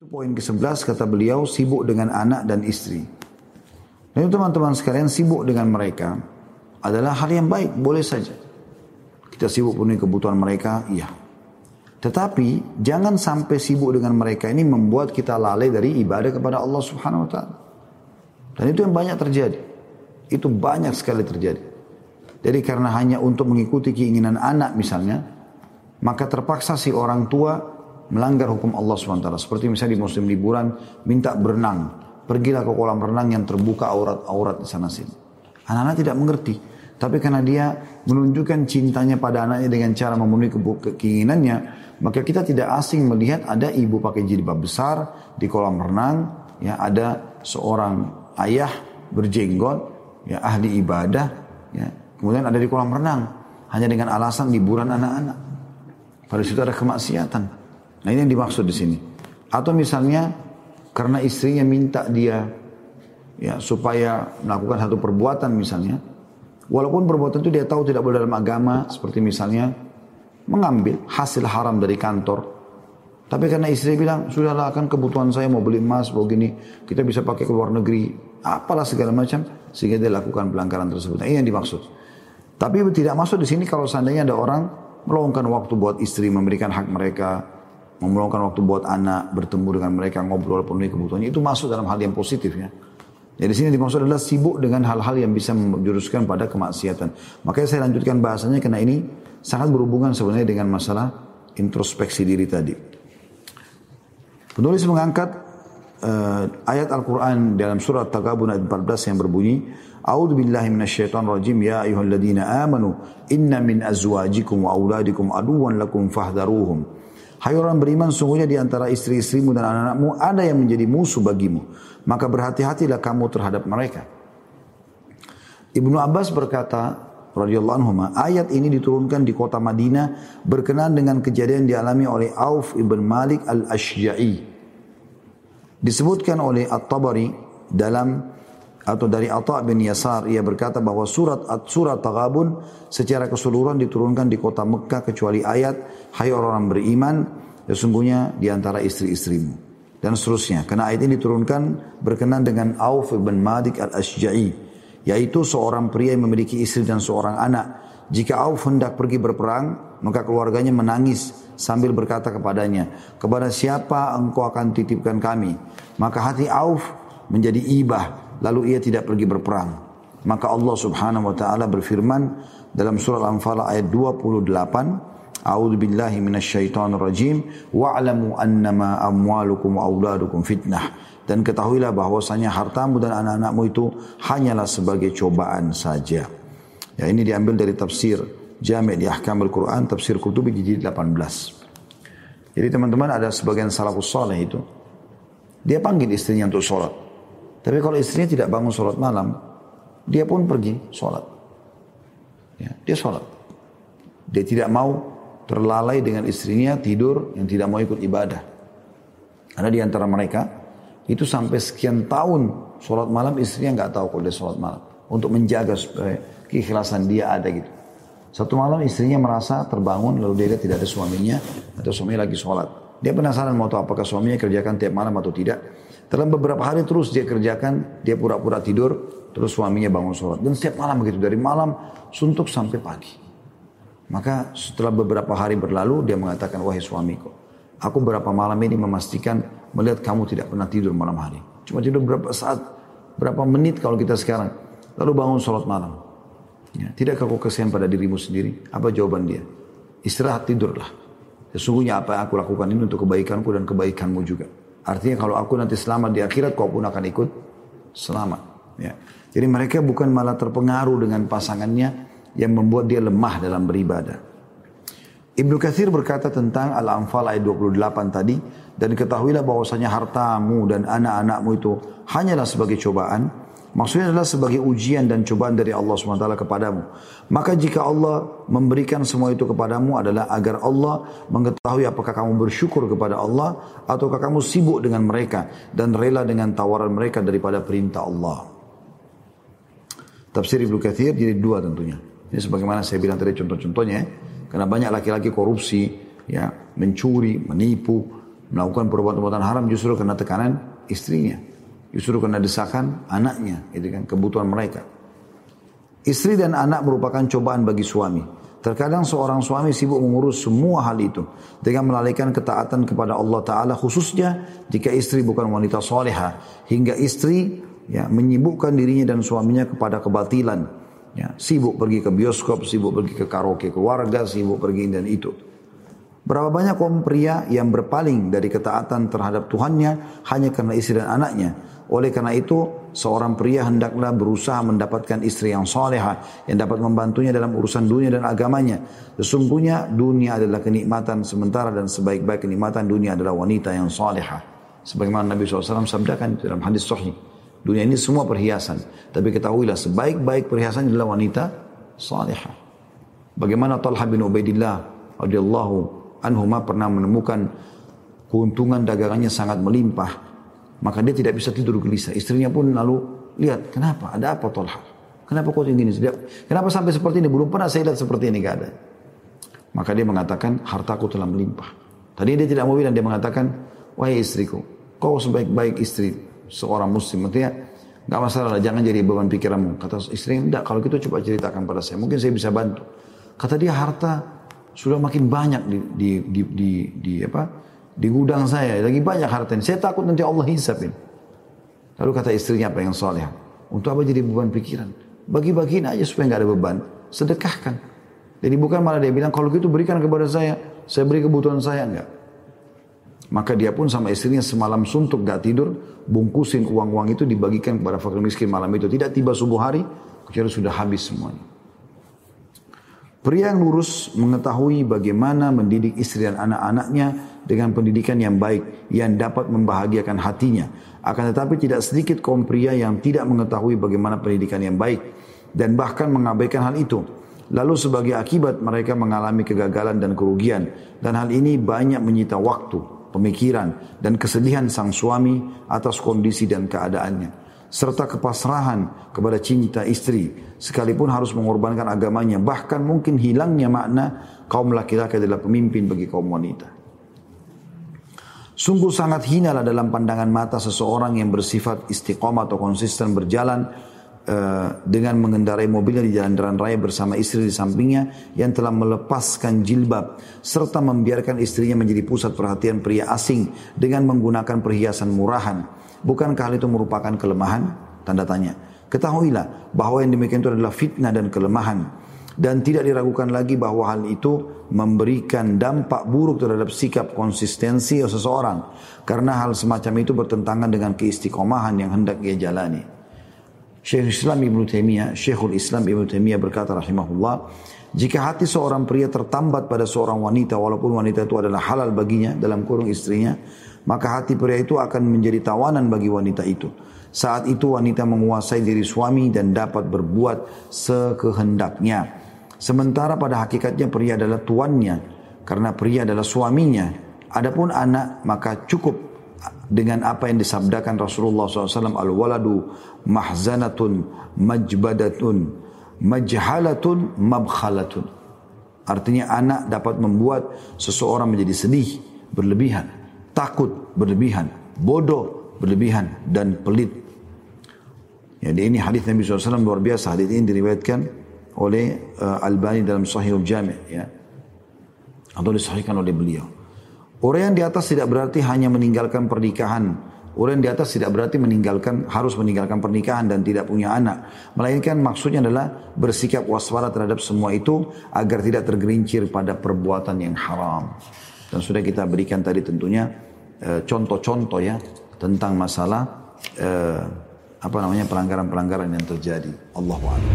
Poin ke-11 kata beliau sibuk dengan anak dan istri. Dan teman-teman sekalian sibuk dengan mereka adalah hal yang baik, boleh saja. Kita sibuk penuhi kebutuhan mereka, iya. Tetapi jangan sampai sibuk dengan mereka ini membuat kita lalai dari ibadah kepada Allah Subhanahu wa taala. Dan itu yang banyak terjadi. Itu banyak sekali terjadi. Jadi karena hanya untuk mengikuti keinginan anak misalnya, maka terpaksa si orang tua melanggar hukum Allah SWT. Seperti misalnya di musim liburan, minta berenang. Pergilah ke kolam renang yang terbuka aurat-aurat di sana sini. Anak-anak tidak mengerti. Tapi karena dia menunjukkan cintanya pada anaknya dengan cara memenuhi keinginannya, maka kita tidak asing melihat ada ibu pakai jilbab besar di kolam renang, ya ada seorang ayah berjenggot, ya ahli ibadah, ya kemudian ada di kolam renang hanya dengan alasan liburan anak-anak. Pada situ ada kemaksiatan. Nah ini yang dimaksud di sini. Atau misalnya karena istrinya minta dia ya supaya melakukan satu perbuatan misalnya, walaupun perbuatan itu dia tahu tidak boleh dalam agama, seperti misalnya mengambil hasil haram dari kantor. Tapi karena istri bilang, sudahlah akan kebutuhan saya mau beli emas, mau gini, kita bisa pakai ke luar negeri, apalah segala macam, sehingga dia lakukan pelanggaran tersebut. Nah, ini yang dimaksud. Tapi tidak masuk di sini kalau seandainya ada orang meluangkan waktu buat istri, memberikan hak mereka, memeluangkan waktu buat anak, bertemu dengan mereka, ngobrol, penuhi kebutuhannya, itu masuk dalam hal yang positif ya. Jadi sini dimaksud adalah sibuk dengan hal-hal yang bisa menjuruskan pada kemaksiatan. Makanya saya lanjutkan bahasanya karena ini sangat berhubungan sebenarnya dengan masalah introspeksi diri tadi. Penulis mengangkat uh, ayat Al-Quran dalam surat Tagabun ayat 14 yang berbunyi, A'udhu billahi minasyaitan rajim ya ayuhalladzina amanu inna min azwajikum wa auladikum aduwan lakum fahdharuhum. Hai orang beriman, sungguhnya di antara istri-istrimu dan anak-anakmu ada yang menjadi musuh bagimu. Maka berhati-hatilah kamu terhadap mereka. Ibnu Abbas berkata, radhiyallahu anhu, ayat ini diturunkan di kota Madinah berkenaan dengan kejadian dialami oleh Auf ibn Malik al-Ashja'i. Disebutkan oleh At-Tabari dalam atau dari Atha bin Yasar ia berkata bahwa surat surat Taghabun secara keseluruhan diturunkan di kota Mekah kecuali ayat hai orang-orang beriman sesungguhnya di antara istri-istrimu. Dan seterusnya. Karena ayat ini diturunkan berkenan dengan Auf bin Malik al-Ashja'i yaitu seorang pria yang memiliki istri dan seorang anak. Jika Auf hendak pergi berperang maka keluarganya menangis sambil berkata kepadanya kepada siapa engkau akan titipkan kami? Maka hati Auf menjadi ibah lalu ia tidak pergi berperang. Maka Allah Subhanahu wa taala berfirman dalam surah Al-Anfal ayat 28, A'udzu billahi minasyaitonir rajim wa'lamu annama amwalukum wa auladukum fitnah. Dan ketahuilah bahwasanya hartamu dan anak-anakmu itu hanyalah sebagai cobaan saja. Ya ini diambil dari tafsir Jami' di Ahkamul Quran, tafsir Qurtubi di jilid 18. Jadi teman-teman ada sebagian salafus saleh itu dia panggil istrinya untuk sholat. Tapi kalau istrinya tidak bangun sholat malam, dia pun pergi sholat. Ya, dia sholat. Dia tidak mau terlalai dengan istrinya tidur yang tidak mau ikut ibadah. Karena di antara mereka itu sampai sekian tahun sholat malam istrinya nggak tahu kalau dia sholat malam untuk menjaga supaya keikhlasan dia ada gitu. Satu malam istrinya merasa terbangun lalu dia tidak ada suaminya atau suaminya lagi sholat. Dia penasaran mau tahu apakah suaminya kerjakan tiap malam atau tidak. Dalam beberapa hari terus dia kerjakan, dia pura-pura tidur, terus suaminya bangun sholat. Dan setiap malam begitu, dari malam suntuk sampai pagi. Maka setelah beberapa hari berlalu, dia mengatakan, wahai suamiku, aku berapa malam ini memastikan melihat kamu tidak pernah tidur malam hari. Cuma tidur berapa saat, berapa menit kalau kita sekarang. Lalu bangun sholat malam. Ya, tidakkah kau kesian pada dirimu sendiri? Apa jawaban dia? Istirahat tidurlah. Sesungguhnya apa yang aku lakukan ini untuk kebaikanku dan kebaikanmu juga. Artinya kalau aku nanti selamat di akhirat, kau pun akan ikut selamat. Ya. Jadi mereka bukan malah terpengaruh dengan pasangannya yang membuat dia lemah dalam beribadah. Ibnu Kathir berkata tentang Al-Anfal ayat 28 tadi, dan ketahuilah bahwasanya hartamu dan anak-anakmu itu hanyalah sebagai cobaan, Maksudnya adalah sebagai ujian dan cobaan dari Allah SWT kepadamu. Maka jika Allah memberikan semua itu kepadamu adalah agar Allah mengetahui apakah kamu bersyukur kepada Allah ataukah kamu sibuk dengan mereka dan rela dengan tawaran mereka daripada perintah Allah. Tafsir Ibnu Kathir jadi dua tentunya. Ini sebagaimana saya bilang tadi contoh-contohnya. Karena banyak laki-laki korupsi, ya mencuri, menipu, melakukan perbuatan-perbuatan haram justru karena tekanan istrinya. Justru karena desakan anaknya, itu kan kebutuhan mereka. Istri dan anak merupakan cobaan bagi suami. Terkadang seorang suami sibuk mengurus semua hal itu dengan melalaikan ketaatan kepada Allah Taala khususnya jika istri bukan wanita soleha hingga istri ya menyibukkan dirinya dan suaminya kepada kebatilan ya sibuk pergi ke bioskop sibuk pergi ke karaoke keluarga sibuk pergi dan itu Berapa banyak kaum pria yang berpaling dari ketaatan terhadap Tuhannya hanya karena istri dan anaknya. Oleh karena itu, seorang pria hendaklah berusaha mendapatkan istri yang soleha yang dapat membantunya dalam urusan dunia dan agamanya. Sesungguhnya dunia adalah kenikmatan sementara dan sebaik-baik kenikmatan dunia adalah wanita yang soleha. Sebagaimana Nabi SAW sabdakan dalam hadis sahih. Dunia ini semua perhiasan. Tapi ketahuilah sebaik-baik perhiasan adalah wanita soleha. Bagaimana Talha bin Ubaidillah radhiyallahu anhuma pernah menemukan keuntungan dagangannya sangat melimpah. Maka dia tidak bisa tidur gelisah. Istrinya pun lalu lihat, kenapa? Ada apa Tolha? Kenapa kau tinggi ini? Kenapa sampai seperti ini? Belum pernah saya lihat seperti ini keadaan. Maka dia mengatakan, hartaku telah melimpah. Tadi dia tidak mau bilang, dia mengatakan, wahai istriku, kau sebaik-baik istri seorang muslim. Artinya, nggak masalah lah, jangan jadi beban pikiranmu. Kata istri, enggak, kalau gitu coba ceritakan pada saya. Mungkin saya bisa bantu. Kata dia, harta sudah makin banyak di, di, di, di, di apa di gudang saya lagi banyak hartanya saya takut nanti Allah hisapin. Lalu kata istrinya apa yang soleh untuk apa jadi beban pikiran? Bagi-bagiin aja supaya nggak ada beban. Sedekahkan. Jadi bukan malah dia bilang kalau gitu berikan kepada saya. Saya beri kebutuhan saya. Enggak maka dia pun sama istrinya semalam suntuk gak tidur bungkusin uang-uang itu dibagikan kepada fakir miskin malam itu. Tidak tiba subuh hari kecuali sudah habis semuanya. Pria yang lurus mengetahui bagaimana mendidik istri dan anak-anaknya dengan pendidikan yang baik yang dapat membahagiakan hatinya. Akan tetapi tidak sedikit kaum pria yang tidak mengetahui bagaimana pendidikan yang baik dan bahkan mengabaikan hal itu. Lalu sebagai akibat mereka mengalami kegagalan dan kerugian dan hal ini banyak menyita waktu, pemikiran dan kesedihan sang suami atas kondisi dan keadaannya serta kepasrahan kepada cinta istri sekalipun harus mengorbankan agamanya bahkan mungkin hilangnya makna kaum laki-laki adalah pemimpin bagi kaum wanita sungguh sangat hinalah dalam pandangan mata seseorang yang bersifat istiqomah atau konsisten berjalan uh, dengan mengendarai mobilnya di jalan-jalan raya bersama istri di sampingnya yang telah melepaskan jilbab serta membiarkan istrinya menjadi pusat perhatian pria asing dengan menggunakan perhiasan murahan Bukankah hal itu merupakan kelemahan? Tanda tanya. Ketahuilah bahwa yang demikian itu adalah fitnah dan kelemahan. Dan tidak diragukan lagi bahwa hal itu memberikan dampak buruk terhadap sikap konsistensi seseorang. Karena hal semacam itu bertentangan dengan keistiqomahan yang hendak ia jalani. Syekh Islam Ibn Taimiyah, Syekhul Islam Ibn Taimiyah berkata rahimahullah, jika hati seorang pria tertambat pada seorang wanita walaupun wanita itu adalah halal baginya dalam kurung istrinya, maka hati pria itu akan menjadi tawanan bagi wanita itu. Saat itu wanita menguasai diri suami dan dapat berbuat sekehendaknya. Sementara pada hakikatnya pria adalah tuannya karena pria adalah suaminya. Adapun anak maka cukup dengan apa yang disabdakan Rasulullah SAW al-waladu mahzanatun majbadatun majhalatun mabkhalatun. Artinya anak dapat membuat seseorang menjadi sedih, berlebihan takut berlebihan, bodoh berlebihan dan pelit. Jadi ini hadis Nabi SAW luar biasa. Hadis ini diriwayatkan oleh uh, Albani dalam Sahihul Jami' ya. Atau disahihkan oleh beliau. Orang di atas tidak berarti hanya meninggalkan pernikahan. Orang di atas tidak berarti meninggalkan harus meninggalkan pernikahan dan tidak punya anak. Melainkan maksudnya adalah bersikap waspada terhadap semua itu agar tidak tergelincir pada perbuatan yang haram. Dan sudah kita berikan tadi tentunya eh, contoh-contoh ya tentang masalah eh, apa namanya pelanggaran-pelanggaran yang terjadi. Allahu a'lam.